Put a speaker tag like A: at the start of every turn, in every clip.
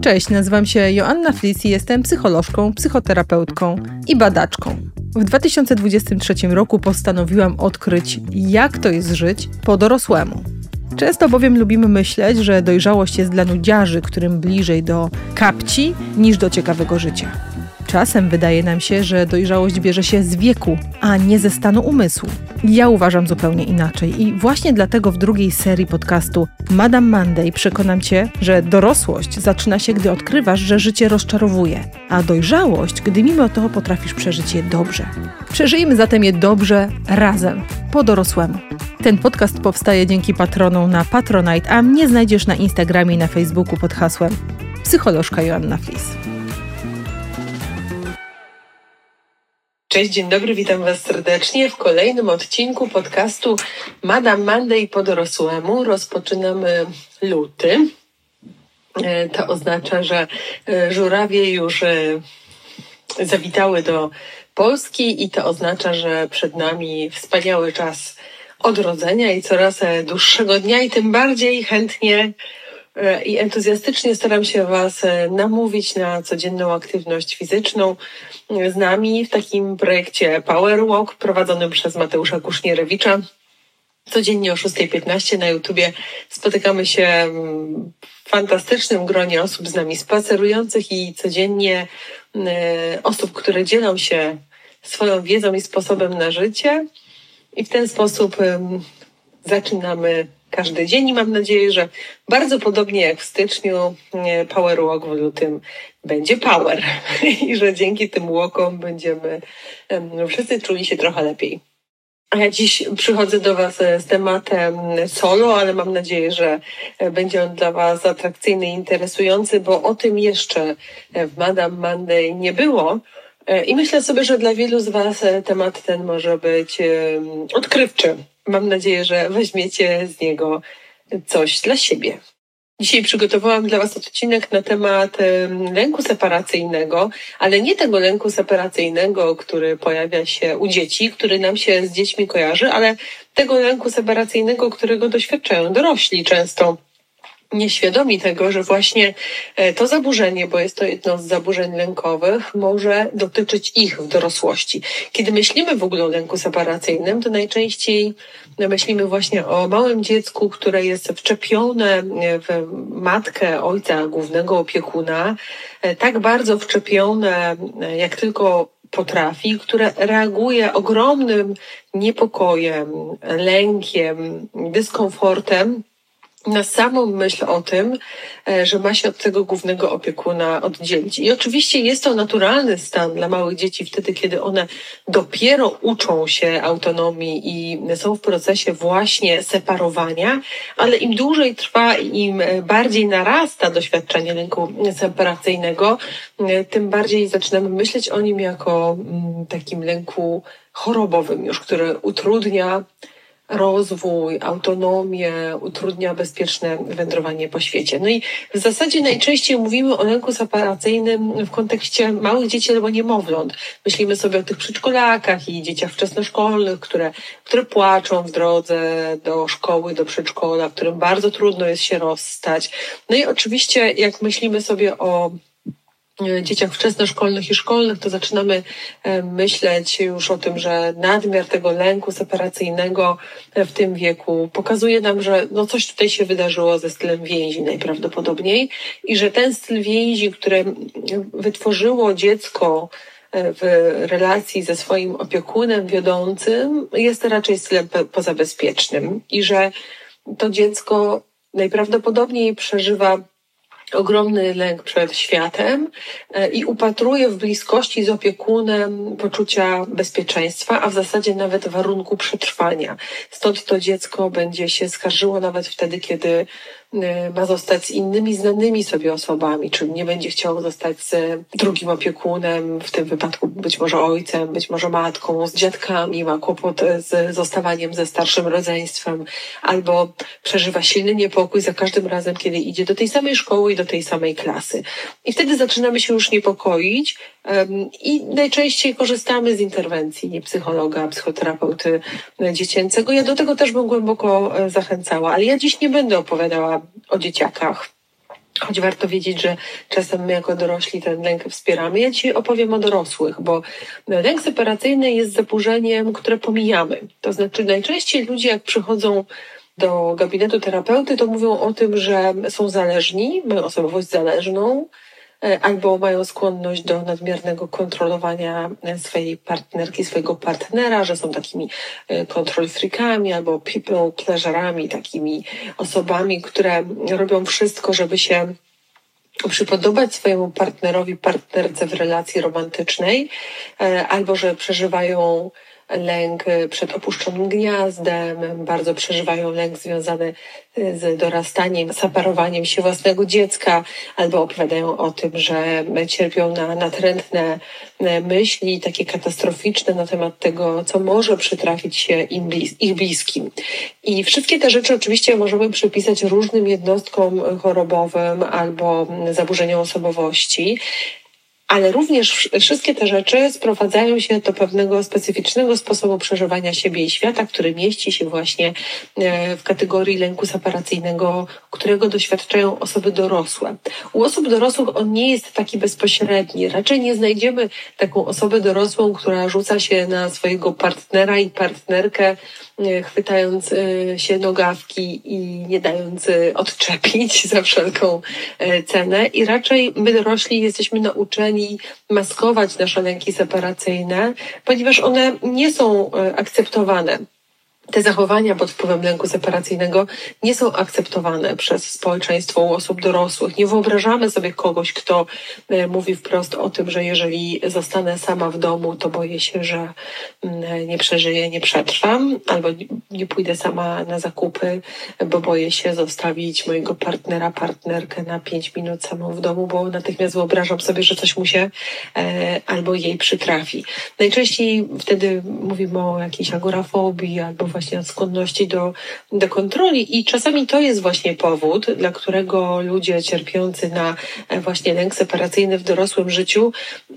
A: Cześć, nazywam się Joanna Flis i jestem psycholożką, psychoterapeutką i badaczką. W 2023 roku postanowiłam odkryć, jak to jest żyć po dorosłemu. Często bowiem lubimy myśleć, że dojrzałość jest dla nudziarzy, którym bliżej do kapci niż do ciekawego życia. Czasem wydaje nam się, że dojrzałość bierze się z wieku, a nie ze stanu umysłu. Ja uważam zupełnie inaczej i właśnie dlatego w drugiej serii podcastu Madame Monday przekonam Cię, że dorosłość zaczyna się, gdy odkrywasz, że życie rozczarowuje, a dojrzałość, gdy mimo to potrafisz przeżyć je dobrze. Przeżyjmy zatem je dobrze razem, po dorosłemu. Ten podcast powstaje dzięki patronom na Patronite, a mnie znajdziesz na Instagramie i na Facebooku pod hasłem psycholożka Joanna Flis. Cześć, dzień dobry, witam Was serdecznie w kolejnym odcinku podcastu Madame Monday po dorosłemu. Rozpoczynamy luty. E, to oznacza, że e, żurawie już e, zawitały do Polski i to oznacza, że przed nami wspaniały czas odrodzenia i coraz dłuższego dnia i tym bardziej chętnie i entuzjastycznie staram się Was namówić na codzienną aktywność fizyczną z nami w takim projekcie Power Walk prowadzonym przez Mateusza Kusznierewicza. Codziennie o 6.15 na YouTubie spotykamy się w fantastycznym gronie osób z nami spacerujących i codziennie osób, które dzielą się swoją wiedzą i sposobem na życie. I w ten sposób zaczynamy każdy dzień i mam nadzieję, że bardzo podobnie jak w styczniu Power Walk w lutym będzie power i że dzięki tym łokom będziemy wszyscy czuli się trochę lepiej. A ja dziś przychodzę do Was e, z tematem solo, ale mam nadzieję, że e, będzie on dla Was atrakcyjny i interesujący, bo o tym jeszcze e, w Madame Monday nie było. I myślę sobie, że dla wielu z Was temat ten może być odkrywczy. Mam nadzieję, że weźmiecie z niego coś dla siebie. Dzisiaj przygotowałam dla Was odcinek na temat lęku separacyjnego, ale nie tego lęku separacyjnego, który pojawia się u dzieci, który nam się z dziećmi kojarzy, ale tego lęku separacyjnego, którego doświadczają dorośli często nieświadomi tego, że właśnie e, to zaburzenie, bo jest to jedno z zaburzeń lękowych, może dotyczyć ich w dorosłości. Kiedy myślimy w ogóle o lęku separacyjnym, to najczęściej myślimy właśnie o małym dziecku, które jest wczepione w matkę ojca, głównego opiekuna, e, tak bardzo wczepione, e, jak tylko potrafi, które reaguje ogromnym niepokojem, lękiem, dyskomfortem na samą myśl o tym, e, że ma się od tego głównego opiekuna oddzielić. I oczywiście jest to naturalny stan dla małych dzieci wtedy, kiedy one dopiero uczą się autonomii i są w procesie właśnie separowania, ale im dłużej trwa, im bardziej narasta doświadczenie lęku separacyjnego, e, tym bardziej zaczynamy myśleć o nim jako mm, takim lęku chorobowym już, który utrudnia rozwój, autonomię, utrudnia bezpieczne wędrowanie po świecie. No i w zasadzie najczęściej mówimy o lęku separacyjnym w kontekście małych dzieci albo niemowląt. Myślimy sobie o tych przedszkolakach i dzieciach wczesnoszkolnych, które, które płaczą w drodze do szkoły, do przedszkola, którym bardzo trudno jest się rozstać. No i oczywiście jak myślimy sobie o dzieciach wczesnoszkolnych i szkolnych, to zaczynamy e, myśleć już o tym, że nadmiar tego lęku separacyjnego w tym wieku pokazuje nam, że no coś tutaj się wydarzyło ze stylem więzi najprawdopodobniej i że ten styl więzi, które wytworzyło dziecko e, w relacji ze swoim opiekunem wiodącym jest raczej stylem pozabezpiecznym i że to dziecko najprawdopodobniej przeżywa ogromny lęk przed światem e, i upatruje w bliskości z opiekunem poczucia bezpieczeństwa, a w zasadzie nawet warunku przetrwania. Stąd to dziecko będzie się skarżyło nawet wtedy, kiedy ma zostać z innymi znanymi sobie osobami, czyli nie będzie chciał zostać z drugim opiekunem, w tym wypadku być może ojcem, być może matką, z dziadkami, ma kłopot z zostawaniem ze starszym rodzeństwem, albo przeżywa silny niepokój za każdym razem, kiedy idzie do tej samej szkoły i do tej samej klasy. I wtedy zaczynamy się już niepokoić i najczęściej korzystamy z interwencji psychologa, psychoterapeuty dziecięcego. Ja do tego też bym głęboko e, zachęcała, ale ja dziś nie będę opowiadała o dzieciakach. Choć warto wiedzieć, że czasem my jako dorośli ten lęk wspieramy. Ja Ci opowiem o dorosłych, bo lęk separacyjny jest zaburzeniem, które pomijamy. To znaczy najczęściej ludzie jak przychodzą do gabinetu terapeuty, to mówią o tym, że są zależni, mają osobowość zależną, albo mają skłonność do nadmiernego kontrolowania swojej partnerki, swojego partnera, że są takimi e, control freakami albo people pleasurami, takimi osobami, które robią wszystko, żeby się przypodobać swojemu partnerowi, partnerce w relacji romantycznej, e, albo że przeżywają lęk przed opuszczonym gniazdem, bardzo przeżywają lęk związany y, z dorastaniem, separowaniem się własnego dziecka, albo opowiadają o tym, że cierpią na natrętne y, myśli, takie katastroficzne na temat tego, co może przytrafić się im blis ich bliskim. I wszystkie te rzeczy oczywiście możemy przypisać różnym jednostkom chorobowym albo zaburzeniom osobowości ale również wszystkie te rzeczy sprowadzają się do pewnego specyficznego sposobu przeżywania siebie i świata, który mieści się właśnie e, w kategorii lęku separacyjnego, którego doświadczają osoby dorosłe. U osób dorosłych on nie jest taki bezpośredni. Raczej nie znajdziemy taką osobę dorosłą, która rzuca się na swojego partnera i partnerkę chwytając e, się nogawki i nie dając e, odczepić za wszelką cenę. I raczej my dorośli jesteśmy nauczeni maskować nasze lęki separacyjne, ponieważ one nie są akceptowane te zachowania pod wpływem lęku separacyjnego nie są akceptowane przez społeczeństwo u osób dorosłych. Nie wyobrażamy sobie kogoś, kto e, mówi wprost o tym, że jeżeli zostanę sama w domu, to boję się, że mm, nie przeżyję, nie przetrwam, albo nie pójdę sama na zakupy, bo boję się zostawić mojego partnera, partnerkę na pięć minut samą w domu, bo natychmiast wyobrażam sobie, że coś mu się e, albo jej przytrafi. Najczęściej wtedy mówimy o jakiejś agorafobii albo właśnie od skłonności do, do kontroli i czasami to jest właśnie powód, dla którego ludzie cierpiący na e, właśnie lęk separacyjny w dorosłym życiu,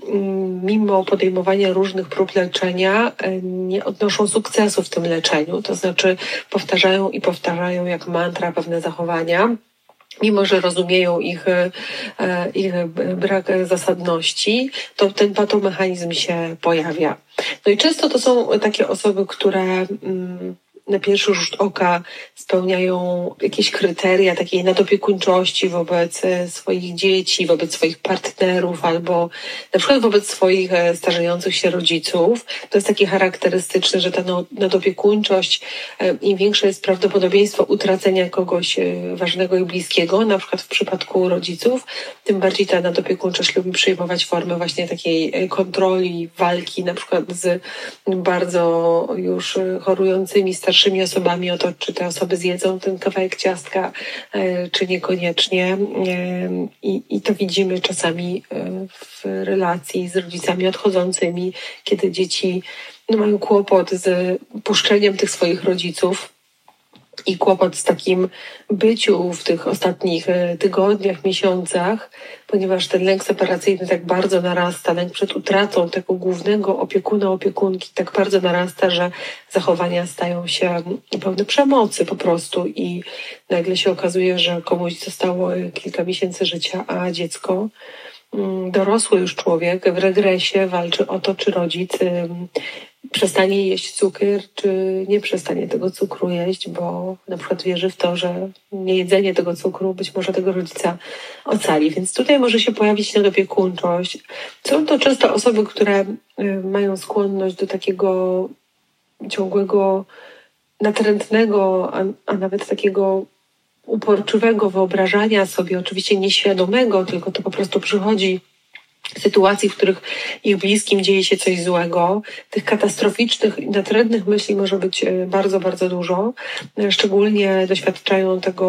A: mm, mimo podejmowania różnych prób leczenia, e, nie odnoszą sukcesu w tym leczeniu. To znaczy powtarzają i powtarzają jak mantra pewne zachowania mimo że rozumieją ich, e, ich brak zasadności, to ten patomechanizm się pojawia. No i często to są takie osoby, które mm, na pierwszy rzut oka spełniają jakieś kryteria takiej nadopiekuńczości wobec e, swoich dzieci, wobec swoich partnerów albo na przykład wobec swoich e, starzejących się rodziców. To jest takie charakterystyczne, że ta no, nadopiekuńczość, e, im większe jest prawdopodobieństwo utracenia kogoś ważnego i bliskiego, na przykład w przypadku rodziców, tym bardziej ta nadopiekuńczość lubi przyjmować formę właśnie takiej kontroli, walki na przykład z bardzo już chorującymi starszymi starszymi osobami o to, czy te osoby zjedzą ten kawałek ciastka, e, czy niekoniecznie. E, I, i to widzimy czasami e, w relacji z rodzicami odchodzącymi, kiedy dzieci no, mają kłopot z puszczeniem tych swoich rodziców i kłopot z takim byciu w tych ostatnich e, tygodniach, miesiącach, ponieważ ten lęk separacyjny tak bardzo narasta, lęk przed utratą tego głównego opiekuna, opiekunki tak bardzo narasta, że zachowania stają się pełne przemocy po prostu i nagle się okazuje, że komuś zostało kilka miesięcy życia, a dziecko dorosły już człowiek w regresie walczy o to, czy rodzic przestanie jeść cukier, czy nie przestanie tego cukru jeść, bo na przykład wierzy w to, że niejedzenie tego cukru być może tego rodzica ocali. Więc tutaj może się pojawić nadopiekuńczość. Są to często osoby, które y, mają skłonność do takiego ciągłego, natrętnego, a, a nawet takiego uporczywego wyobrażania sobie, oczywiście nieświadomego, tylko to po prostu przychodzi sytuacji, w których ich bliskim dzieje się coś złego. Tych katastroficznych i natrętnych myśli może być e, bardzo, bardzo dużo. E, szczególnie doświadczają tego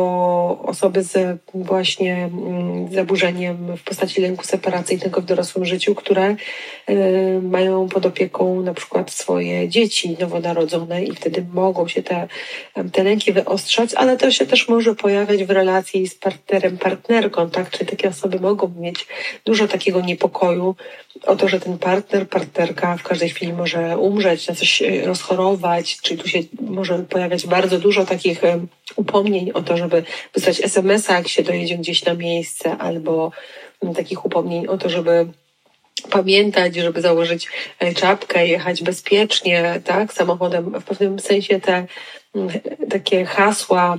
A: osoby z właśnie mm, zaburzeniem w postaci lęku separacyjnego w dorosłym życiu, które e, mają pod opieką na przykład swoje dzieci nowonarodzone i wtedy mogą się te, te lęki wyostrzać, ale to się też może pojawiać w relacji z partnerem, partnerką, tak? Czyli takie osoby mogą mieć dużo takiego nieprzyjemnego niepokoju o to, że ten partner, partnerka w każdej chwili może umrzeć, na coś rozchorować, czyli tu się może pojawiać bardzo dużo takich upomnień o to, żeby wysłać SMS-a, jak się dojedzie gdzieś na miejsce, albo takich upomnień o to, żeby pamiętać, żeby założyć e, czapkę, jechać bezpiecznie, tak, samochodem. W pewnym sensie te takie hasła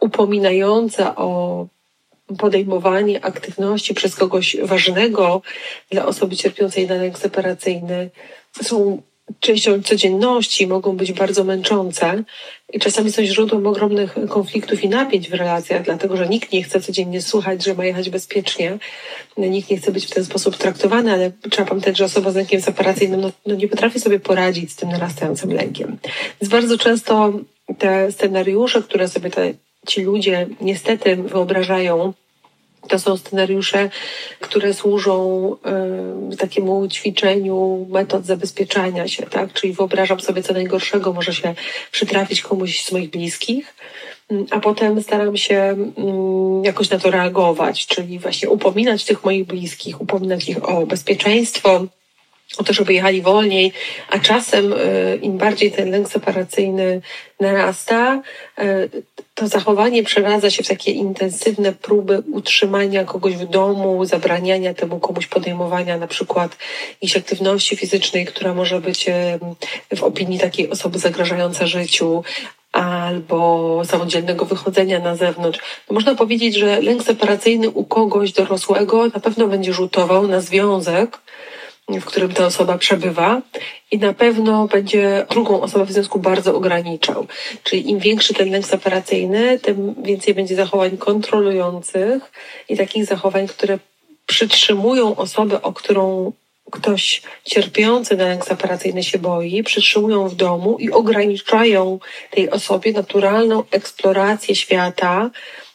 A: upominające o podejmowanie aktywności przez kogoś ważnego dla osoby cierpiącej na lęk separacyjny są częścią codzienności, mogą być bardzo męczące i czasami są źródłem ogromnych konfliktów i napięć w relacjach, dlatego że nikt nie chce codziennie słuchać, że ma jechać bezpiecznie, nikt nie chce być w ten sposób traktowany, ale trzeba pamiętać, że osoba z lękiem separacyjnym no, no nie potrafi sobie poradzić z tym narastającym lękiem. Więc bardzo często te scenariusze, które sobie te, ci ludzie niestety wyobrażają, to są scenariusze, które służą y, takiemu ćwiczeniu metod zabezpieczania się, tak? Czyli wyobrażam sobie, co najgorszego może się przytrafić komuś z moich bliskich, a potem staram się y, jakoś na to reagować, czyli właśnie upominać tych moich bliskich, upominać ich o bezpieczeństwo, o to, żeby jechali wolniej, a czasem y, im bardziej ten lęk separacyjny narasta, y, to zachowanie przeradza się w takie intensywne próby utrzymania kogoś w domu, zabraniania temu komuś podejmowania na przykład jakiejś aktywności fizycznej, która może być y, w opinii takiej osoby zagrażająca życiu, albo samodzielnego wychodzenia na zewnątrz. To można powiedzieć, że lęk separacyjny u kogoś dorosłego na pewno będzie rzutował na związek, w którym ta osoba przebywa i na pewno będzie drugą osobę w związku bardzo ograniczał. Czyli im większy ten lęk separacyjny, tym więcej będzie zachowań kontrolujących i takich zachowań, które przytrzymują osobę, o którą ktoś cierpiący na lęk separacyjny się boi, przytrzymują w domu i ograniczają tej osobie naturalną eksplorację świata,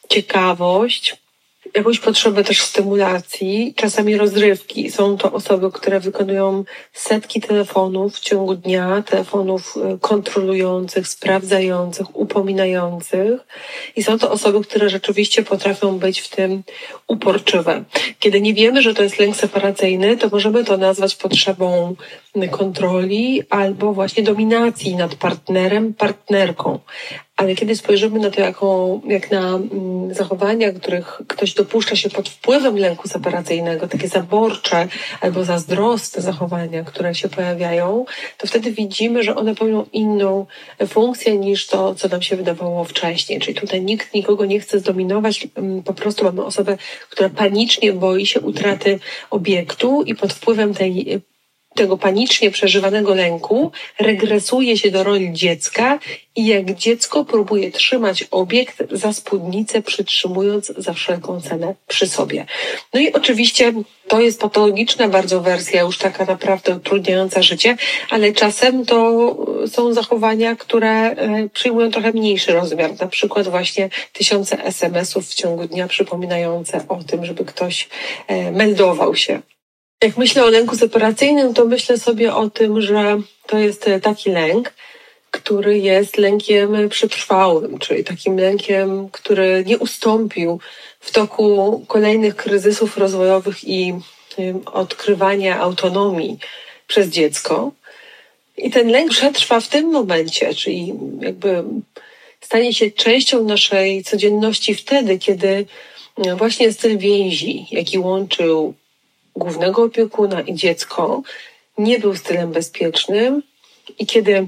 A: ciekawość, jakąś potrzebę też stymulacji, czasami rozrywki. Są to osoby, które wykonują setki telefonów w ciągu dnia, telefonów y, kontrolujących, sprawdzających, upominających. I są to osoby, które rzeczywiście potrafią być w tym uporczywe. Kiedy nie wiemy, że to jest lęk separacyjny, to możemy to nazwać potrzebą kontroli albo właśnie dominacji nad partnerem, partnerką. Ale kiedy spojrzymy na to jako, jak na mm, zachowania, których ktoś dopuszcza się pod wpływem lęku separacyjnego, takie zaborcze albo zazdrosne zachowania, które się pojawiają, to wtedy widzimy, że one pełnią inną funkcję niż to, co nam się wydawało wcześniej. Czyli tutaj nikt nikogo nie chce zdominować, mm, po prostu mamy osobę, która panicznie boi się utraty obiektu i pod wpływem tej tego panicznie przeżywanego lęku regresuje się do roli dziecka i jak dziecko próbuje trzymać obiekt za spódnicę, przytrzymując za wszelką cenę przy sobie. No i oczywiście to jest patologiczna bardzo wersja, już taka naprawdę utrudniająca życie, ale czasem to są zachowania, które e, przyjmują trochę mniejszy rozmiar. Na przykład właśnie tysiące SMS-ów w ciągu dnia przypominające o tym, żeby ktoś e, meldował się jak myślę o lęku separacyjnym, to myślę sobie o tym, że to jest taki lęk, który jest lękiem przetrwałym, czyli takim lękiem, który nie ustąpił w toku kolejnych kryzysów rozwojowych i odkrywania autonomii przez dziecko. I ten lęk przetrwa w tym momencie, czyli jakby stanie się częścią naszej codzienności wtedy, kiedy właśnie styl więzi, jaki łączył głównego opiekuna i dziecko nie był stylem bezpiecznym i kiedy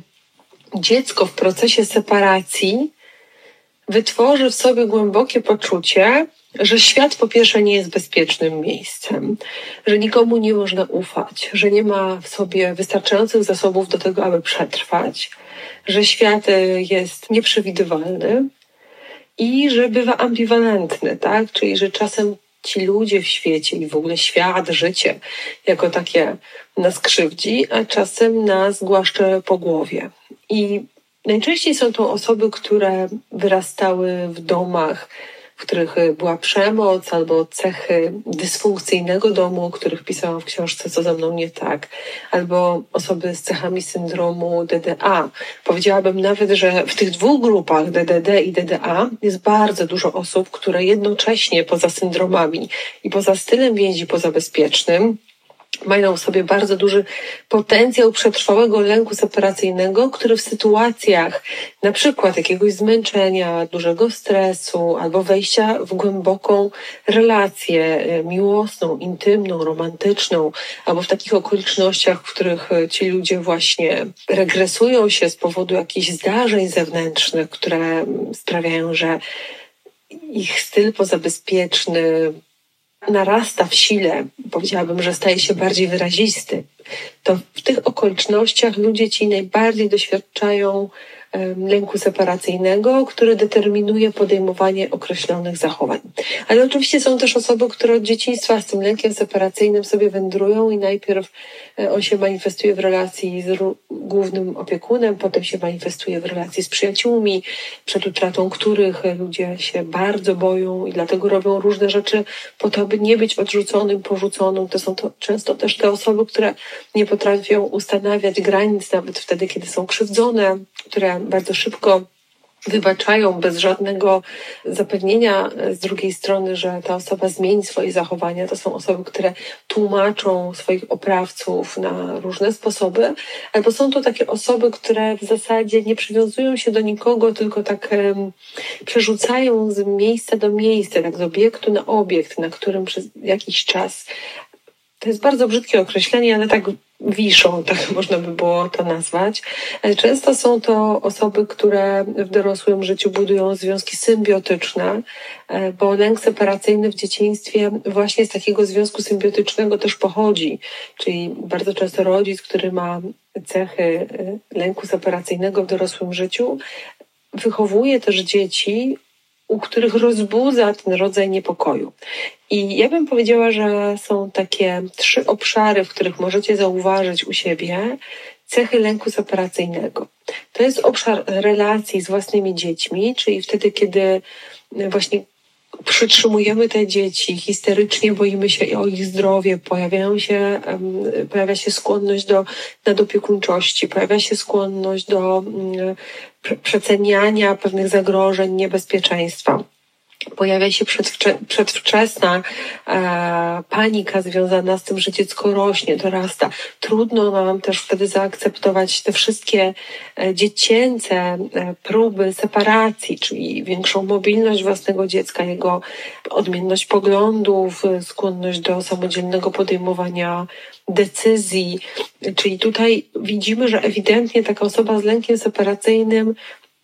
A: dziecko w procesie separacji wytworzy w sobie głębokie poczucie, że świat po pierwsze nie jest bezpiecznym miejscem, że nikomu nie można ufać, że nie ma w sobie wystarczających zasobów do tego, aby przetrwać, że świat jest nieprzewidywalny i że bywa ambiwalentny, tak? Czyli że czasem ci ludzie w świecie i w ogóle świat, życie jako takie nas krzywdzi, a czasem nas głaszcze po głowie. I najczęściej są to osoby, które wyrastały w domach, w których była przemoc albo cechy dysfunkcyjnego domu, których pisałam w książce Co ze mną nie tak, albo osoby z cechami syndromu DDA. Powiedziałabym nawet, że w tych dwóch grupach DDD i DDA jest bardzo dużo osób, które jednocześnie poza syndromami i poza stylem więzi pozabezpiecznym mają w sobie bardzo duży potencjał przetrwałego lęku separacyjnego, który w sytuacjach na przykład jakiegoś zmęczenia, dużego stresu albo wejścia w głęboką relację e, miłosną, intymną, romantyczną, albo w takich okolicznościach, w których e, ci ludzie właśnie regresują się z powodu jakichś zdarzeń zewnętrznych, które sprawiają, że ich styl pozabezpieczny, narasta w sile, powiedziałabym, że staje się bardziej wyrazisty, to w tych okolicznościach ludzie ci najbardziej doświadczają lęku separacyjnego, który determinuje podejmowanie określonych zachowań. Ale oczywiście są też osoby, które od dzieciństwa z tym lękiem separacyjnym sobie wędrują i najpierw e, on się manifestuje w relacji z głównym opiekunem, potem się manifestuje w relacji z przyjaciółmi, przed utratą których ludzie się bardzo boją i dlatego robią różne rzeczy po to, aby nie być odrzuconym, porzuconym. To są to często też te osoby, które nie potrafią ustanawiać granic nawet wtedy, kiedy są krzywdzone, które bardzo szybko wybaczają bez żadnego zapewnienia z drugiej strony, że ta osoba zmieni swoje zachowania. To są osoby, które tłumaczą swoich oprawców na różne sposoby, albo są to takie osoby, które w zasadzie nie przywiązują się do nikogo, tylko tak um, przerzucają z miejsca do miejsca, tak z obiektu na obiekt, na którym przez jakiś czas to jest bardzo brzydkie określenie, ale tak wiszą, tak można by było to nazwać. E, często są to osoby, które w dorosłym życiu budują związki symbiotyczne, e, bo lęk separacyjny w dzieciństwie właśnie z takiego związku symbiotycznego też pochodzi. Czyli bardzo często rodzic, który ma cechy e, lęku separacyjnego w dorosłym życiu, wychowuje też dzieci u których rozbudza ten rodzaj niepokoju. I ja bym powiedziała, że są takie trzy obszary, w których możecie zauważyć u siebie cechy lęku separacyjnego. To jest obszar relacji z własnymi dziećmi, czyli wtedy, kiedy właśnie przytrzymujemy te dzieci, histerycznie boimy się o ich zdrowie, pojawiają się, pojawia się skłonność do nadopiekuńczości, pojawia się skłonność do mm, przeceniania pewnych zagrożeń, niebezpieczeństwa pojawia się przedwcze przedwczesna e, panika związana z tym, że dziecko rośnie, dorasta. Trudno nam też wtedy zaakceptować te wszystkie e, dziecięce e, próby separacji, czyli większą mobilność własnego dziecka, jego odmienność poglądów, skłonność do samodzielnego podejmowania decyzji. Czyli tutaj widzimy, że ewidentnie taka osoba z lękiem separacyjnym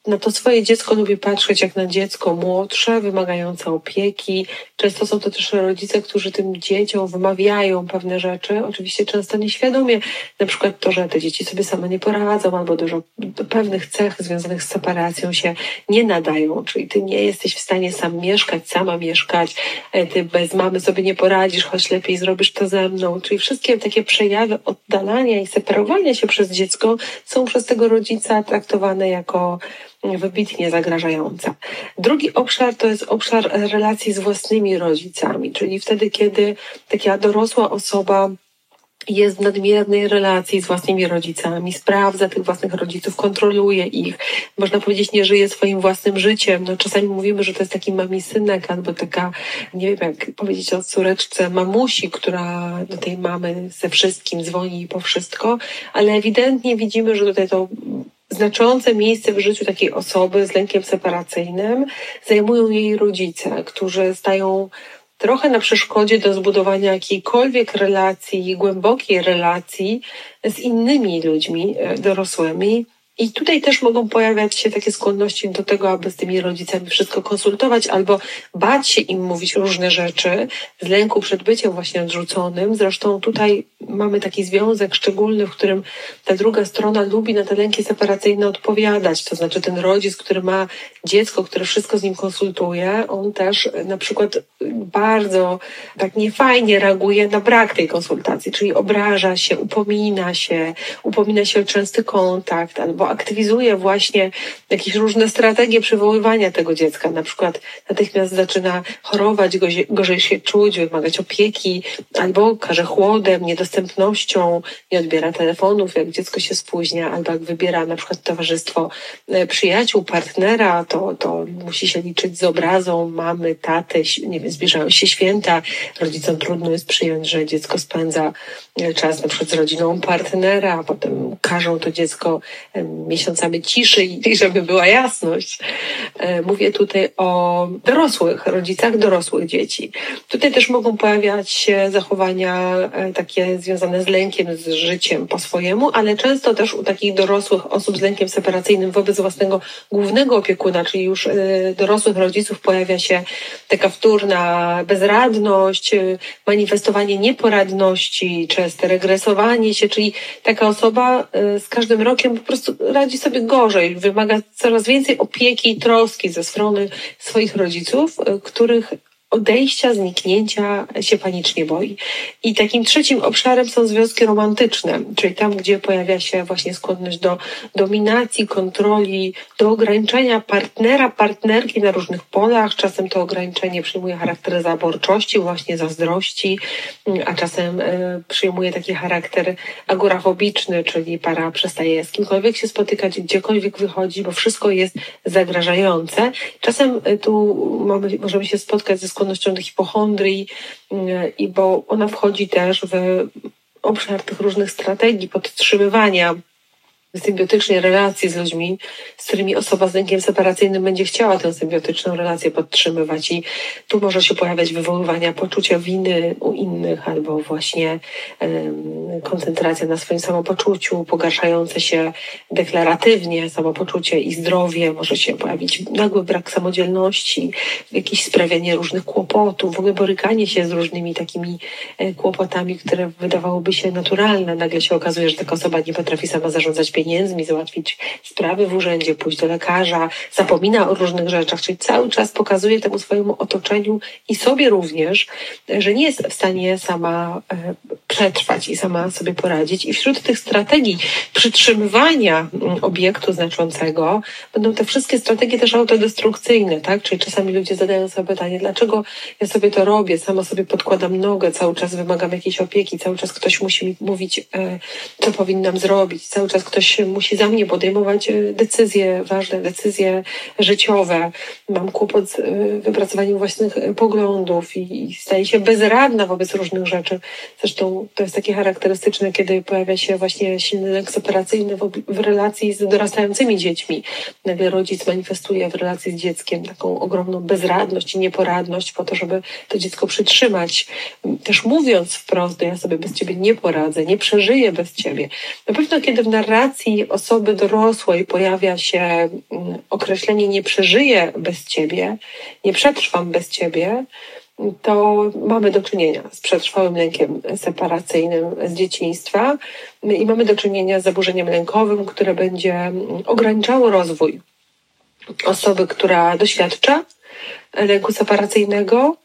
A: na to swoje dziecko lubi patrzeć jak na dziecko młodsze, wymagające opieki. Często są to też rodzice, którzy tym dzieciom wymawiają pewne rzeczy, oczywiście często nieświadomie, na przykład to, że te dzieci sobie same nie poradzą, albo dużo pewnych cech związanych z separacją się nie nadają, czyli ty nie jesteś w stanie sam mieszkać, sama mieszkać, e, ty bez mamy sobie nie poradzisz, choć lepiej zrobisz to ze mną, czyli wszystkie takie przejawy oddalania i separowania się przez dziecko są przez tego rodzica traktowane jako wybitnie zagrażająca. Drugi obszar to jest obszar relacji z własnymi rodzicami, czyli wtedy, kiedy taka dorosła osoba jest w nadmiernej relacji z własnymi rodzicami, sprawdza tych własnych rodziców, kontroluje ich, można powiedzieć, nie żyje swoim własnym życiem. No, czasami mówimy, że to jest taki mamisynek albo taka, nie wiem jak powiedzieć o córeczce mamusi, która do tej mamy ze wszystkim dzwoni po wszystko, ale ewidentnie widzimy, że tutaj to znaczące miejsce w życiu takiej osoby z lękiem separacyjnym zajmują jej rodzice, którzy stają trochę na przeszkodzie do zbudowania jakiejkolwiek relacji, głębokiej relacji z innymi ludźmi e, dorosłymi, i tutaj też mogą pojawiać się takie skłonności do tego, aby z tymi rodzicami wszystko konsultować albo bać się im mówić różne rzeczy z lęku przed byciem właśnie odrzuconym. Zresztą tutaj mamy taki związek szczególny, w którym ta druga strona lubi na te lęki separacyjne odpowiadać. To znaczy ten rodzic, który ma dziecko, które wszystko z nim konsultuje, on też na przykład bardzo tak niefajnie reaguje na brak tej konsultacji, czyli obraża się, upomina się, upomina się o częsty kontakt albo albo aktywizuje właśnie jakieś różne strategie przywoływania tego dziecka. Na przykład natychmiast zaczyna chorować, gorzej, się czuć, wymagać opieki, albo każe chłodem, niedostępnością, nie odbiera telefonów, jak dziecko się spóźnia, albo jak wybiera na przykład towarzystwo e, przyjaciół, partnera, to, to musi się liczyć z obrazą mamy, taty, nie wiem, zbliżają się święta, rodzicom trudno jest przyjąć, że dziecko spędza e, czas na przykład z rodziną partnera, potem każą to dziecko miesiącami ciszy i żeby była jasność. E, mówię tutaj o dorosłych, rodzicach dorosłych dzieci. Tutaj też mogą pojawiać się zachowania e, takie związane z lękiem, z życiem po swojemu, ale często też u takich dorosłych osób z lękiem separacyjnym wobec własnego głównego opiekuna, czyli już dorosłych rodziców pojawia się taka wtórna bezradność, manifestowanie nieporadności, częste regresowanie się, czyli taka osoba z każdym rokiem po prostu radzi sobie gorzej, wymaga coraz więcej opieki i troski ze strony swoich rodziców, y, których odejścia, zniknięcia się panicznie boi. I takim trzecim obszarem są związki romantyczne, czyli tam, gdzie pojawia się właśnie skłonność do dominacji, kontroli, do ograniczenia partnera, partnerki na różnych polach. Czasem to ograniczenie przyjmuje charakter zaborczości, właśnie zazdrości, a czasem y, przyjmuje taki charakter agorafobiczny, czyli para przestaje z kimkolwiek się spotykać, gdziekolwiek wychodzi, bo wszystko jest zagrażające. Czasem y, tu mamy, możemy się spotkać ze skłonnością skłonnością do hipochondrii, mm, i bo ona wchodzi też w obszar tych różnych strategii podtrzymywania symbiotycznej relacji z ludźmi, z którymi osoba z lękiem separacyjnym będzie chciała tę symbiotyczną relację podtrzymywać. I tu może się pojawiać wywoływania poczucia winy u innych albo właśnie um, koncentracja na swoim samopoczuciu, pogarszające się deklaratywnie samopoczucie i zdrowie, może się pojawić nagły brak samodzielności, jakieś sprawianie różnych kłopotów, w ogóle borykanie się z różnymi takimi e, kłopotami, które wydawałoby się naturalne. Nagle się okazuje, że taka osoba nie potrafi sama zarządzać pieniędzmi, pieniędzmi, załatwić sprawy w urzędzie, pójść do lekarza, zapomina o różnych rzeczach, czyli cały czas pokazuje temu swojemu otoczeniu i sobie również, że nie jest w stanie sama e, przetrwać i sama sobie poradzić. I wśród tych strategii przytrzymywania mm, obiektu znaczącego będą te wszystkie strategie też autodestrukcyjne, tak? Czyli czasami ludzie zadają sobie pytanie, dlaczego ja sobie to robię, sama sobie podkładam nogę, cały czas wymagam jakiejś opieki, cały czas ktoś musi mi mówić, e, co powinnam zrobić, cały czas ktoś musi za mnie podejmować e, decyzje, ważne decyzje życiowe. Mam kłopot z e, wypracowaniem własnych e, poglądów i, staję się bezradna wobec różnych rzeczy. Zresztą to jest takie charakterystyczne, kiedy pojawia się właśnie silny lęk separacyjny w, w relacji z dorastającymi dziećmi. Nagle rodzic manifestuje w relacji z dzieckiem taką ogromną bezradność i nieporadność po to, żeby to dziecko przytrzymać. Też mówiąc wprost, ja sobie bez ciebie nie poradzę, nie przeżyję bez ciebie. Na pewno kiedy w narracji definicji osoby dorosłej pojawia się mm, określenie nie przeżyję bez ciebie, nie przetrwam bez ciebie, to mamy do czynienia z przetrwałym lękiem separacyjnym z dzieciństwa i mamy do czynienia z zaburzeniem lękowym, które będzie mm, ograniczało rozwój osoby, która doświadcza lęku separacyjnego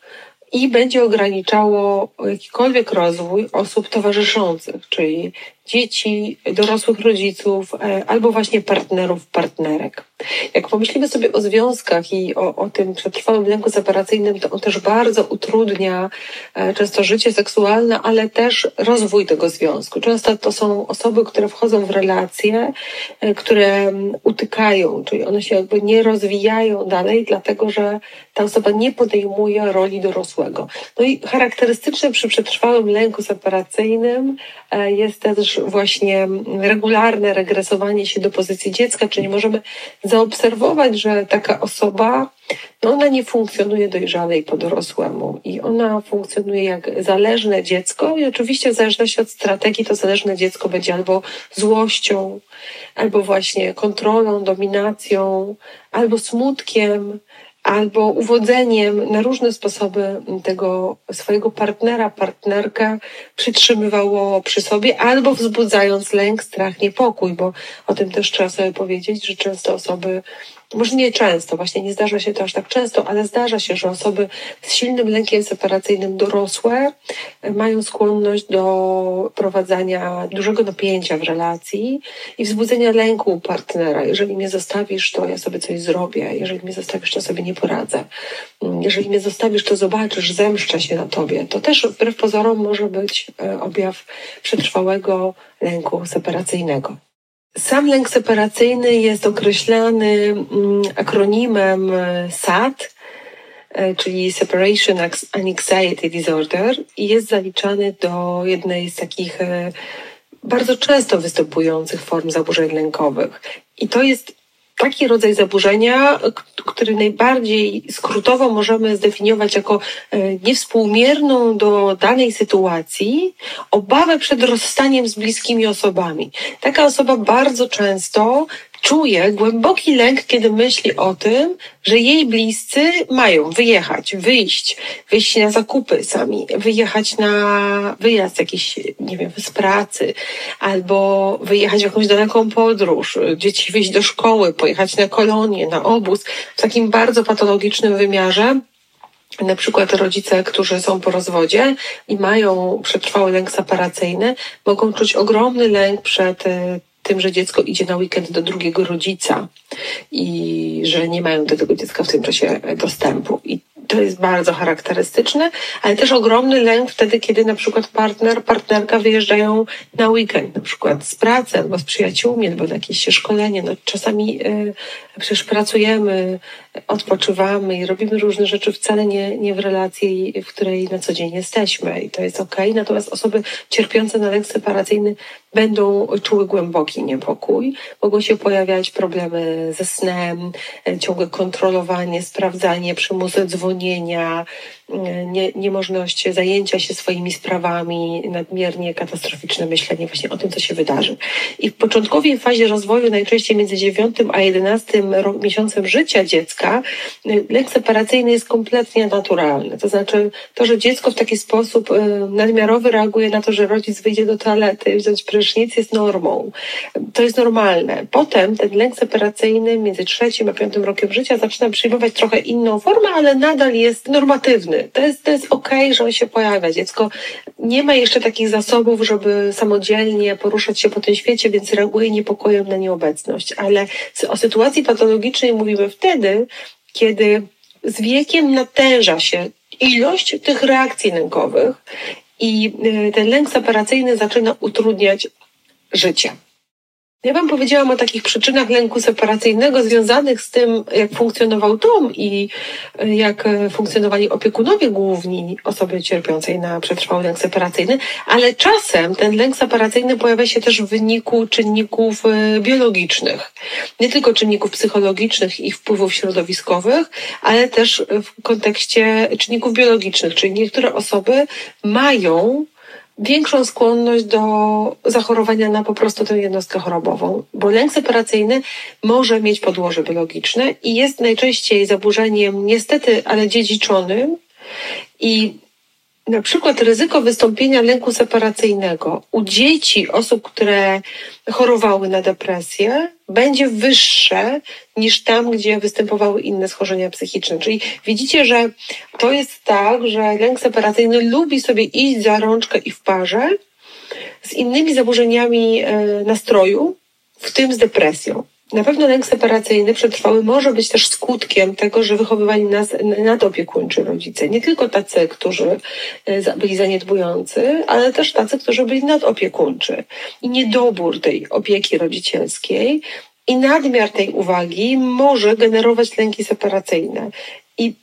A: i będzie ograniczało jakikolwiek rozwój osób towarzyszących, czyli dzieci, dorosłych rodziców e, albo właśnie partnerów, partnerek. Jak pomyślimy sobie o związkach i o, o tym przetrwałym lęku separacyjnym, to on też bardzo utrudnia e, często życie seksualne, ale też rozwój tego związku. Często to są osoby, które wchodzą w relacje, e, które utykają, czyli one się jakby nie rozwijają dalej, dlatego że ta osoba nie podejmuje roli dorosłego. No i charakterystyczne przy przetrwałym lęku separacyjnym jest też właśnie regularne regresowanie się do pozycji dziecka, czyli możemy zaobserwować, że taka osoba, no ona nie funkcjonuje dojrzale i po dorosłemu. I ona funkcjonuje jak zależne dziecko i oczywiście w zależności od strategii to zależne dziecko będzie albo złością, albo właśnie kontrolą, dominacją, albo smutkiem, albo uwodzeniem na różne sposoby tego swojego partnera, partnerkę przytrzymywało przy sobie, albo wzbudzając lęk, strach, niepokój, bo o tym też trzeba sobie powiedzieć, że często osoby może nie często, właśnie nie zdarza się to aż tak często, ale zdarza się, że osoby z silnym lękiem separacyjnym dorosłe mają skłonność do prowadzenia dużego napięcia w relacji i wzbudzenia lęku partnera. Jeżeli mnie zostawisz, to ja sobie coś zrobię. Jeżeli mnie zostawisz, to sobie nie poradzę. Jeżeli mnie zostawisz, to zobaczysz, zemszczę się na tobie. To też wbrew pozorom może być e, objaw przetrwałego lęku separacyjnego. Sam lęk separacyjny jest określany mm, akronimem e, SAD, e, czyli Separation Anxiety Disorder i jest zaliczany do jednej z takich e, bardzo często występujących form zaburzeń lękowych. I to jest taki rodzaj zaburzenia, który najbardziej skrótowo możemy zdefiniować jako e, niewspółmierną do danej sytuacji obawę przed rozstaniem z bliskimi osobami. Taka osoba bardzo często czuje głęboki lęk, kiedy myśli o tym, że jej bliscy mają wyjechać, wyjść, wyjść na zakupy sami, wyjechać na wyjazd jakiś, nie wiem, z pracy, albo wyjechać w jakąś daleką podróż, dzieci wyjść do szkoły, pojechać na kolonię, na obóz, w takim bardzo patologicznym wymiarze. Na przykład rodzice, którzy są po rozwodzie i mają przetrwały lęk separacyjny, mogą czuć ogromny lęk przed tym, że dziecko idzie na weekend do drugiego rodzica i że nie mają do tego dziecka w tym czasie dostępu. I to jest bardzo charakterystyczne, ale też ogromny lęk wtedy, kiedy na przykład partner, partnerka wyjeżdżają na weekend, na przykład z pracy albo z przyjaciółmi, albo na jakieś szkolenie. No, czasami y, przecież pracujemy, odpoczywamy i robimy różne rzeczy wcale nie, nie w relacji, w której na co dzień jesteśmy i to jest ok. Natomiast osoby cierpiące na lęk separacyjny będą czuły głęboki niepokój. Mogą się pojawiać problemy ze snem, e, ciągłe kontrolowanie, sprawdzanie, przymusy dzwonienia, nie, niemożność zajęcia się swoimi sprawami, nadmiernie katastroficzne myślenie właśnie o tym, co się wydarzy. I w początkowej fazie rozwoju, najczęściej między 9 a 11 miesiącem życia dziecka, e, lęk separacyjny jest kompletnie naturalny. To znaczy to, że dziecko w taki sposób nadmiarowy reaguje na to, że rodzic wyjdzie do toalety, wziąć prysznic jest normą. To jest normalne. Potem ten lęk separacyjny między trzecim a piątym rokiem życia zaczyna przyjmować trochę inną formę, ale nadal jest normatywny. To jest, to jest okej, okay, że on się pojawia. Dziecko nie ma jeszcze takich zasobów, żeby samodzielnie poruszać się po tym świecie, więc reaguje niepokojem na nieobecność. Ale o sytuacji patologicznej mówimy wtedy, kiedy z wiekiem natęża się ilość tych reakcji lękowych i y, ten lęk separacyjny zaczyna utrudniać życie. Ja Wam powiedziałam o takich przyczynach lęku separacyjnego związanych z tym, jak funkcjonował dom i e, jak e, funkcjonowali opiekunowie główni osoby cierpiącej na przetrwały lęk separacyjny, ale czasem ten lęk separacyjny pojawia się też w wyniku czynników e, biologicznych. Nie tylko czynników psychologicznych i wpływów środowiskowych, ale też w kontekście czynników biologicznych, czyli niektóre osoby mają większą skłonność do zachorowania na po prostu tę jednostkę chorobową, bo lęk separacyjny może mieć podłoże biologiczne i jest najczęściej zaburzeniem niestety, ale dziedziczonym i na przykład ryzyko wystąpienia lęku separacyjnego u dzieci osób, które chorowały na depresję, będzie wyższe niż tam, gdzie występowały inne schorzenia psychiczne. Czyli widzicie, że to jest tak, że lęk separacyjny lubi sobie iść za rączkę i w parze z innymi zaburzeniami e, nastroju, w tym z depresją. Na pewno lęk separacyjny przetrwały może być też skutkiem tego, że wychowywali nas nadopiekuńczy rodzice. Nie tylko tacy, którzy e, byli zaniedbujący, ale też tacy, którzy byli nadopiekuńczy. I niedobór tej opieki rodzicielskiej i nadmiar tej uwagi może generować lęki separacyjne. I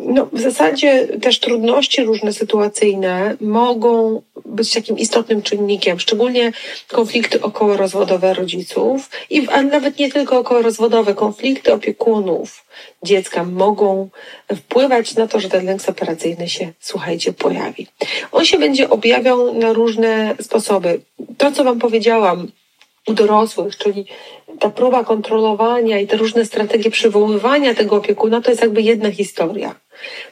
A: no, w zasadzie też trudności różne sytuacyjne mogą być takim istotnym czynnikiem, szczególnie konflikty okołorozwodowe rodziców, i, a nawet nie tylko okołorozwodowe, konflikty opiekunów dziecka mogą wpływać na to, że ten lęk separacyjny się, słuchajcie, pojawi. On się będzie objawiał na różne sposoby. To, co Wam powiedziałam, u dorosłych, czyli ta próba kontrolowania i te różne strategie przywoływania tego opiekuna, to jest jakby jedna historia.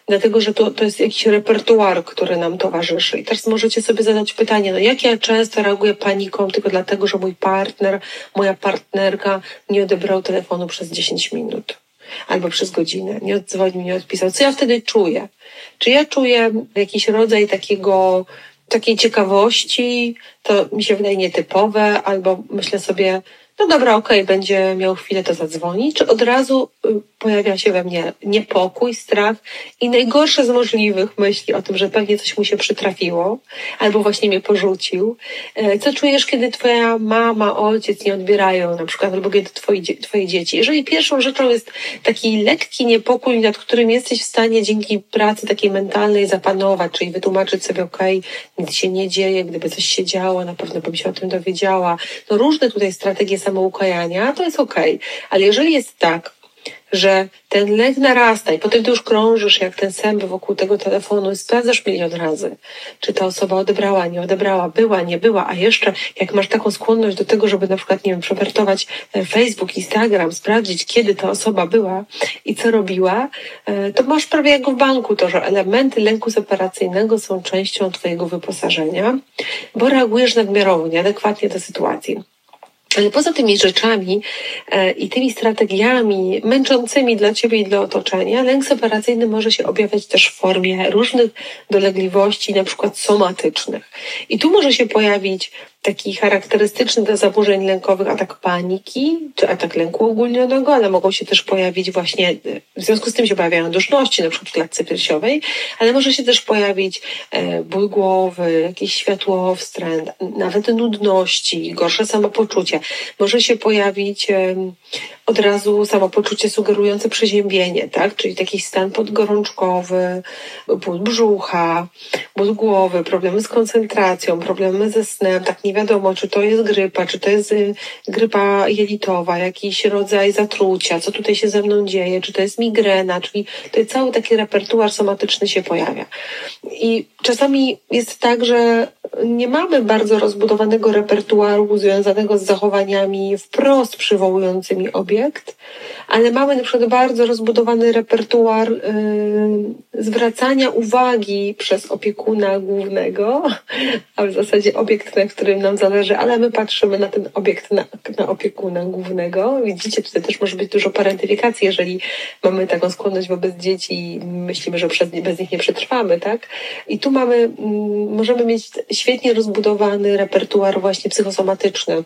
A: Dlatego, że to, to jest jakiś repertuar, który nam towarzyszy. I teraz możecie sobie zadać pytanie, no jak ja często reaguję paniką tylko dlatego, że mój partner, moja partnerka nie odebrał telefonu przez 10 minut albo przez godzinę, nie odzwonił, nie odpisał. Co ja wtedy czuję? Czy ja czuję jakiś rodzaj takiego, takiej ciekawości, to mi się wydaje nietypowe, albo myślę sobie, no dobra, okej, okay, będzie miał chwilę, to zadzwoni, czy od razu y, pojawia się we mnie niepokój, strach i najgorsze z możliwych myśli o tym, że pewnie coś mu się przytrafiło, albo właśnie mnie porzucił. E, co czujesz, kiedy twoja mama, ojciec nie odbierają na przykład, albo kiedy twoi, twoje dzieci? Jeżeli pierwszą rzeczą jest taki lekki niepokój, nad którym jesteś w stanie dzięki pracy takiej mentalnej zapanować, czyli wytłumaczyć sobie, okej, okay, nic się nie dzieje, gdyby coś się działo, na pewno bym się o tym dowiedziała. No różne tutaj strategie samoukajania, to jest okej. Okay. Ale jeżeli jest tak, że ten lęk narasta i potem ty już krążysz jak ten sęp wokół tego telefonu i sprawdzasz milion razy, czy ta osoba odebrała, nie odebrała, była, nie była, a jeszcze jak masz taką skłonność do tego, żeby na przykład, nie wiem, przewertować e, Facebook, Instagram, sprawdzić, kiedy ta osoba była i co robiła, e, to masz prawie jak w banku to, że elementy lęku separacyjnego są częścią twojego wyposażenia, bo reagujesz nadmiarowo, nieadekwatnie do sytuacji. Poza tymi rzeczami e, i tymi strategiami męczącymi dla ciebie i dla otoczenia, lęk separacyjny może się objawiać też w formie różnych dolegliwości, na przykład somatycznych. I tu może się pojawić taki charakterystyczny dla zaburzeń lękowych atak paniki, czy atak lęku ogólnionego, ale mogą się też pojawić właśnie, w związku z tym się pojawiają duszności, na przykład w klatce piersiowej, ale może się też pojawić e, ból głowy, jakiś światłowstręt, nawet nudności, gorsze samopoczucie. Może się pojawić od razu samopoczucie sugerujące przeziębienie, tak? Czyli taki stan podgorączkowy, ból brzucha, ból głowy, problemy z koncentracją, problemy ze snem, tak nie wiadomo, czy to jest grypa, czy to jest y, grypa jelitowa, jakiś rodzaj zatrucia, co tutaj się ze mną dzieje, czy to jest migrena, czyli to cały taki repertuar somatyczny się pojawia. I czasami jest tak, że nie mamy bardzo rozbudowanego repertuaru związanego z zachowaniami wprost przywołującymi obiekt, ale mamy na przykład bardzo rozbudowany repertuar yy, zwracania uwagi przez opiekuna głównego, a w zasadzie obiekt, na którym nam zależy, ale my patrzymy na ten obiekt, na, na opiekuna głównego. Widzicie, tutaj też może być dużo parentyfikacji, jeżeli mamy taką skłonność wobec dzieci i myślimy, że przez, bez nich nie przetrwamy, tak? I tu mamy, mm, możemy mieć świetnie rozbudowany repertuar właśnie psychosomatyczny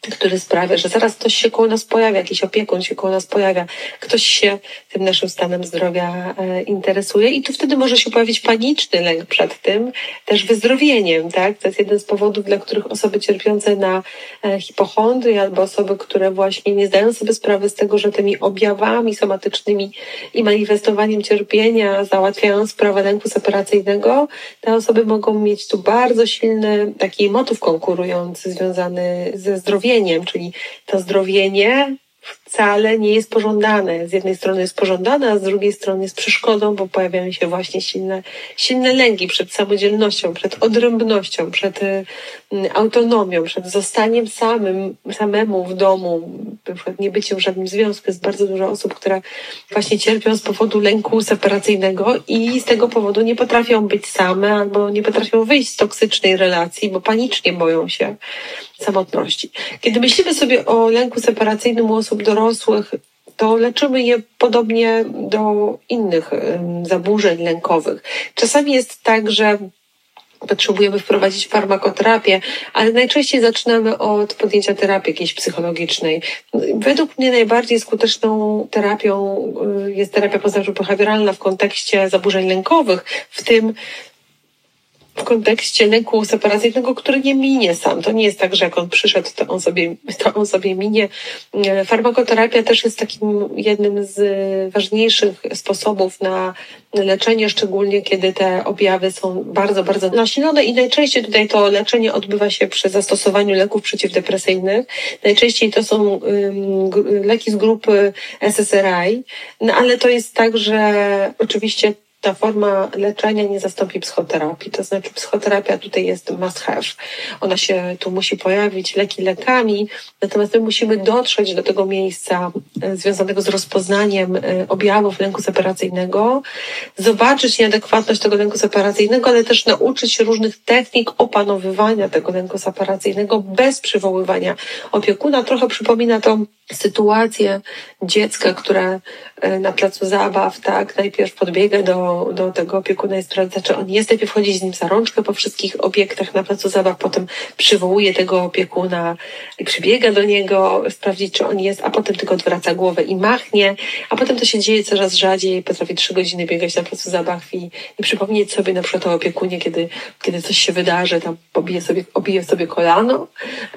A: który sprawia, że zaraz ktoś się koło nas pojawia, jakiś opiekun się koło nas pojawia, ktoś się tym naszym stanem zdrowia e, interesuje i tu wtedy może się pojawić paniczny lęk przed tym, też wyzdrowieniem, tak? To jest jeden z powodów, dla których osoby cierpiące na e, hipochondrię albo osoby, które właśnie nie zdają sobie sprawy z tego, że tymi objawami somatycznymi i manifestowaniem cierpienia załatwiają sprawę lęku separacyjnego, te osoby mogą mieć tu bardzo silny taki motyw konkurujący związany ze zdrowiem zdrowieniem, czyli to zdrowienie wcale nie jest pożądane. Z jednej strony jest pożądane, a z drugiej strony jest przeszkodą, bo pojawiają się właśnie silne, silne lęki przed samodzielnością, przed odrębnością, przed y, autonomią, przed zostaniem samym, samemu w domu, na nie byciem w żadnym związku. Jest bardzo dużo osób, które właśnie cierpią z powodu lęku separacyjnego i z tego powodu nie potrafią być same albo nie potrafią wyjść z toksycznej relacji, bo panicznie boją się samotności. Kiedy myślimy sobie o lęku separacyjnym u osób dorosłych, to leczymy je podobnie do innych zaburzeń lękowych. Czasami jest tak, że potrzebujemy wprowadzić farmakoterapię, ale najczęściej zaczynamy od podjęcia terapii jakiejś psychologicznej. Według mnie najbardziej skuteczną terapią y, jest terapia poznawczo-behawioralna w kontekście zaburzeń lękowych, w tym w kontekście lęku separacyjnego, który nie minie sam. To nie jest tak, że jak on przyszedł, to on sobie, to on sobie minie. E, farmakoterapia też jest takim jednym z ważniejszych sposobów na leczenie, szczególnie kiedy te objawy są bardzo, bardzo nasilone i najczęściej tutaj to leczenie odbywa się przy zastosowaniu leków przeciwdepresyjnych. Najczęściej to są leki z grupy SSRI, no ale to jest tak, że oczywiście żadna forma leczenia nie zastąpi psychoterapii. To znaczy psychoterapia tutaj jest must have. Ona się tu musi pojawić, leki lekami, natomiast my musimy dotrzeć do tego miejsca e, związanego z rozpoznaniem e, objawów lęku separacyjnego, zobaczyć nieadekwatność tego lęku separacyjnego, ale też nauczyć się różnych technik opanowywania tego lęku separacyjnego bez przywoływania opiekuna. Trochę przypomina to sytuację dziecka, które e, na placu zabaw, tak, najpierw podbiega do, do tego opiekuna i sprawdza, czy on jest, najpierw chodzi z nim za rączkę po wszystkich obiektach na placu zabaw, potem przywołuje tego opiekuna i przybiega do niego, sprawdzić, czy on jest, a potem tylko odwraca głowę i machnie, a potem to się dzieje coraz rzadziej, potrafi trzy godziny biegać na placu zabaw i, i przypomnieć sobie na przykład o opiekunie, kiedy, kiedy coś się wydarzy, tam pobije sobie, obije sobie kolano.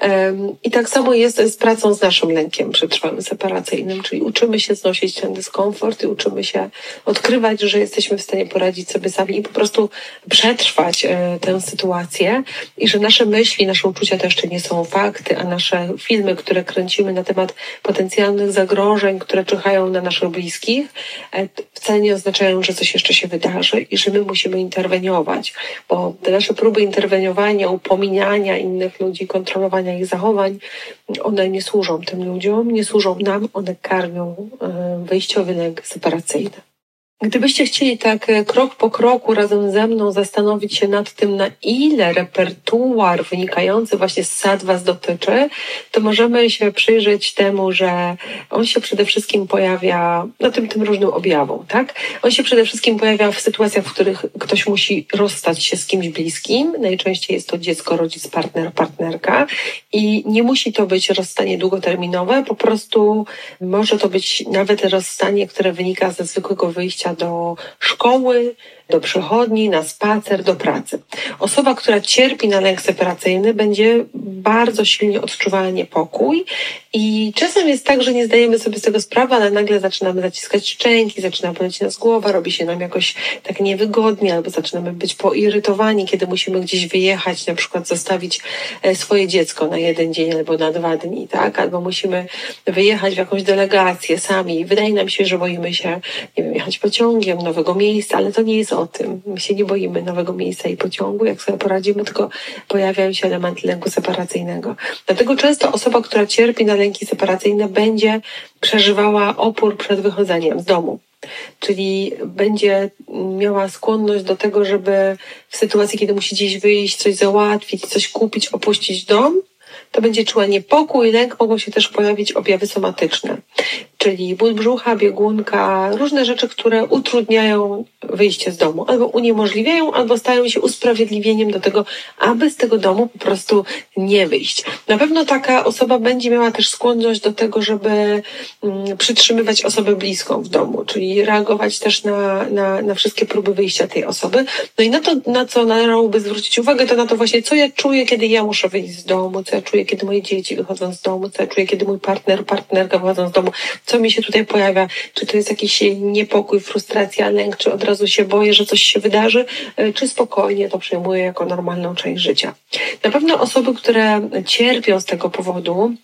A: Um, I tak samo jest z pracą z naszym lękiem przetrwałym separacyjnym, czyli uczymy się znosić ten dyskomfort i uczymy się odkrywać, że jesteśmy w stanie poradzić sobie sami i po prostu przetrwać e, tę sytuację i że nasze myśli, nasze uczucia to jeszcze nie są fakty, a nasze filmy, które kręcimy na temat potencjalnych zagrożeń, które czyhają na naszych bliskich, wcale nie oznaczają, że coś jeszcze się wydarzy i że my musimy interweniować, bo te nasze próby interweniowania, upominiania innych ludzi, kontrolowania ich zachowań, one nie służą tym ludziom, nie służą nam, one karmią e, wyjściowy lęk separacyjny. Gdybyście chcieli tak e, krok po kroku razem ze mną zastanowić się nad tym, na ile repertuar wynikający właśnie z SAD Was dotyczy, to możemy się przyjrzeć temu, że on się przede wszystkim pojawia, no tym, tym różnym objawom, tak? On się przede wszystkim pojawia w sytuacjach, w których ktoś musi rozstać się z kimś bliskim. Najczęściej jest to dziecko, rodzic, partner, partnerka i nie musi to być rozstanie długoterminowe, po prostu może to być nawet rozstanie, które wynika ze zwykłego wyjścia do szkoły, do przychodni, na spacer, do pracy. Osoba, która cierpi na lęk separacyjny, będzie bardzo silnie odczuwała niepokój i czasem jest tak, że nie zdajemy sobie z tego sprawy, ale nagle zaczynamy zaciskać szczęki, zaczyna boleć nas głowa, robi się nam jakoś tak niewygodnie, albo zaczynamy być poirytowani, kiedy musimy gdzieś wyjechać, na przykład zostawić e, swoje dziecko na jeden dzień albo na dwa dni, tak? Albo musimy wyjechać w jakąś delegację sami. Wydaje nam się, że boimy się, nie wiem, jechać pociągiem, nowego miejsca, ale to nie jest o tym. My się nie boimy nowego miejsca i pociągu, jak sobie poradzimy, tylko pojawiają się elementy lęku separacyjnego. Dlatego często osoba, która cierpi na lęki separacyjne, będzie przeżywała opór przed wychodzeniem z domu. Czyli będzie miała skłonność do tego, żeby w sytuacji, kiedy musi gdzieś wyjść, coś załatwić, coś kupić, opuścić dom, to będzie czuła niepokój, lęk, mogą się też pojawić objawy somatyczne czyli ból brzucha, biegunka, różne rzeczy, które utrudniają wyjście z domu, albo uniemożliwiają, albo stają się usprawiedliwieniem do tego, aby z tego domu po prostu nie wyjść. Na pewno taka osoba będzie miała też skłonność do tego, żeby mm, przytrzymywać osobę bliską w domu, czyli reagować też na, na, na wszystkie próby wyjścia tej osoby. No i na to, na co należałoby zwrócić uwagę, to na to właśnie, co ja czuję, kiedy ja muszę wyjść z domu, co ja czuję, kiedy moje dzieci wychodzą z domu, co ja czuję, kiedy mój partner, partnerka wychodzą z domu, co mi się tutaj pojawia? Czy to jest jakiś niepokój, frustracja, lęk, czy od razu się boję, że coś się wydarzy, e, czy spokojnie to przyjmuję jako normalną część życia? Na pewno osoby, które cierpią z tego powodu,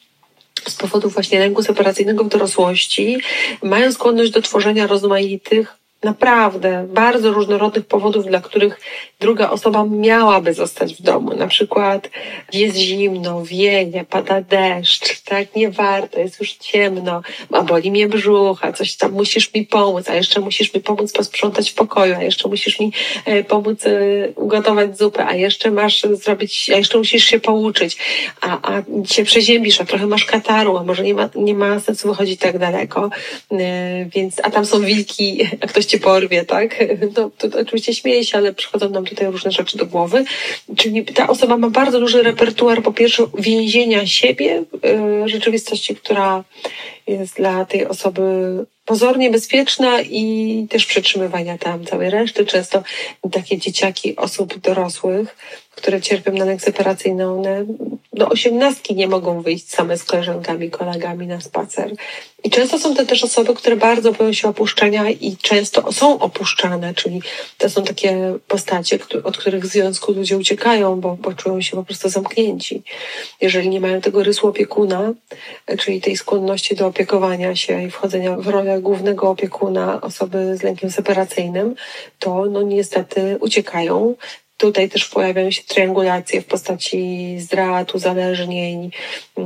A: z powodu właśnie lęku separacyjnego w dorosłości, mają skłonność do tworzenia rozmaitych naprawdę bardzo różnorodnych powodów, dla których druga osoba miałaby zostać w domu. Na przykład jest zimno, wieje, pada deszcz, tak, nie warto, jest już ciemno, a boli mnie brzuch, a coś tam musisz mi pomóc, a jeszcze musisz mi pomóc posprzątać w pokoju, a jeszcze musisz mi e, pomóc e, ugotować zupę, a jeszcze masz zrobić, a jeszcze musisz się pouczyć, a, a się przeziębisz, a trochę masz kataru, a może nie ma, nie ma sensu wychodzić tak daleko, e, więc, a tam są wilki, a ktoś cię porwie, tak? No, to, to oczywiście śmieję się, ale przychodzą nam tutaj różne rzeczy do głowy. Czyli ta osoba ma bardzo duży repertuar, po pierwsze, więzienia siebie, w rzeczywistości, która jest dla tej osoby pozornie bezpieczna i też przetrzymywania tam całej reszty. Często takie dzieciaki osób dorosłych, które cierpią na lęk separacyjny, one do osiemnastki nie mogą wyjść same z koleżankami, kolegami na spacer. I często są to też osoby, które bardzo boją się opuszczenia i często są opuszczane, czyli to są takie postacie, od których w związku ludzie uciekają, bo, bo czują się po prostu zamknięci. Jeżeli nie mają tego rysu opiekuna, czyli tej skłonności do opiekowania się i wchodzenia w rolę głównego opiekuna osoby z lękiem separacyjnym, to no niestety uciekają Tutaj też pojawiają się triangulacje w postaci zdrad, uzależnień,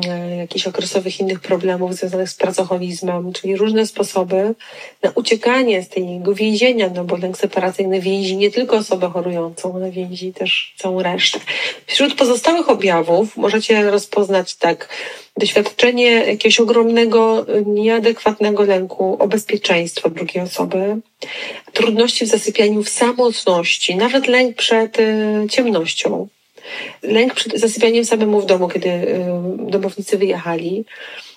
A: e, jakichś okresowych innych problemów związanych z pracoholizmem, czyli różne sposoby na uciekanie z tego więzienia, no bo lęk separacyjny więzi nie tylko osobę chorującą, ale więzi też całą resztę. Wśród pozostałych objawów możecie rozpoznać tak doświadczenie jakiegoś ogromnego, nieadekwatnego lęku o bezpieczeństwo drugiej osoby, trudności w zasypianiu w samotności, nawet lęk przed y, ciemnością, lęk przed zasypianiem samemu w domu, kiedy y, domownicy wyjechali,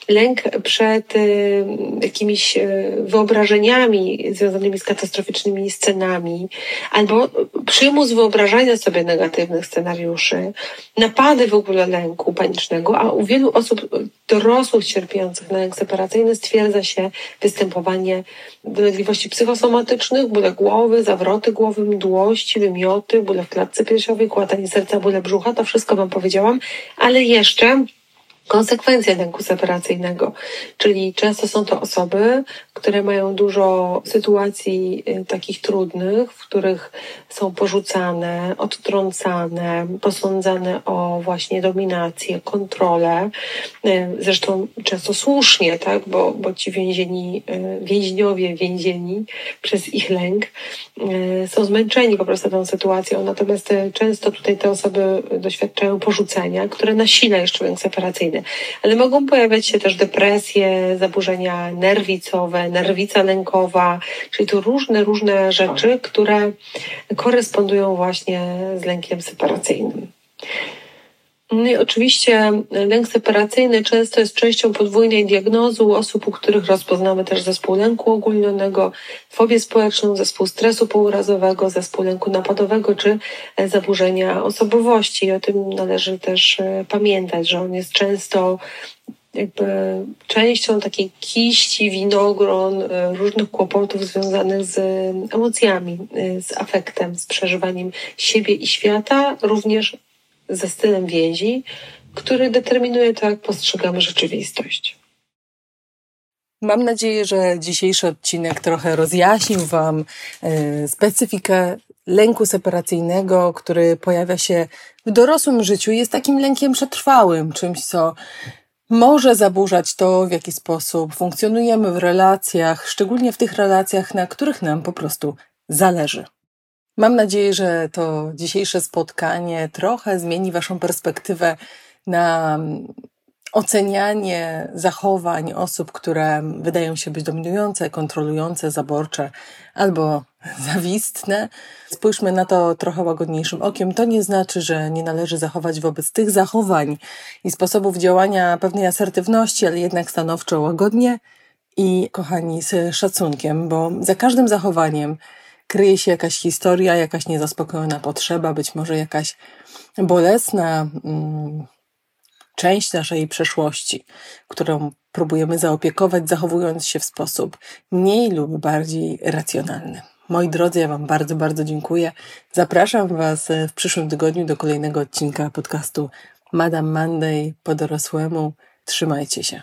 A: lęk przed y, jakimiś y, wyobrażeniami związanymi z katastroficznymi scenami, albo przymus wyobrażania sobie negatywnych scenariuszy, napady w ogóle lęku panicznego, a u wielu osób dorosłych cierpiących na lęk separacyjny stwierdza się występowanie dolegliwości psychosomatycznych, bóle głowy, zawroty głowy, mdłości, wymioty, bóle w klatce piersiowej, kłatanie serca, bóle brzucha, to wszystko Wam powiedziałam, ale jeszcze konsekwencje lęku separacyjnego, czyli często są to osoby, które mają dużo sytuacji y, takich trudnych, w których są porzucane, odtrącane, posądzane o właśnie dominację, kontrolę, y, zresztą często słusznie, tak, bo, bo ci więzieni, y, więźniowie więzieni przez ich lęk są zmęczeni po prostu tą sytuacją, natomiast często tutaj te osoby doświadczają porzucenia, które nasila jeszcze lęk separacyjny ale mogą pojawiać się też depresje, zaburzenia nerwicowe, nerwica lękowa, czyli to różne, różne rzeczy, które korespondują właśnie z lękiem separacyjnym. No i oczywiście lęk separacyjny często jest częścią podwójnej diagnozy u osób, u których rozpoznamy też zespół lęku ogólnionego, fobię społeczną, zespół stresu pourazowego, zespół lęku napadowego czy zaburzenia osobowości. I o tym należy też e, pamiętać, że on jest często jakby częścią takiej kiści, winogron, e, różnych kłopotów związanych z emocjami, e, z afektem, z przeżywaniem siebie i świata, również ze stylem więzi, który determinuje to, jak postrzegamy rzeczywistość.
B: Mam nadzieję, że dzisiejszy odcinek trochę rozjaśnił Wam e, specyfikę lęku separacyjnego, który pojawia się w dorosłym życiu. Jest takim lękiem przetrwałym, czymś, co może zaburzać to, w jaki sposób funkcjonujemy w relacjach, szczególnie w tych relacjach, na których nam po prostu zależy. Mam nadzieję, że to dzisiejsze spotkanie trochę zmieni Waszą perspektywę na ocenianie zachowań osób, które wydają się być dominujące, kontrolujące, zaborcze albo zawistne. Spójrzmy na to trochę łagodniejszym okiem. To nie znaczy, że nie należy zachować wobec tych zachowań i sposobów działania pewnej asertywności, ale jednak stanowczo łagodnie i, kochani, z szacunkiem, bo za każdym zachowaniem kryje się jakaś historia, jakaś niezaspokojona potrzeba, być może jakaś bolesna mm, część naszej przeszłości, którą próbujemy zaopiekować, zachowując się w sposób mniej lub bardziej racjonalny. Moi drodzy, ja Wam bardzo, bardzo dziękuję. Zapraszam Was w przyszłym tygodniu do kolejnego odcinka podcastu Madame Monday po dorosłemu. Trzymajcie się.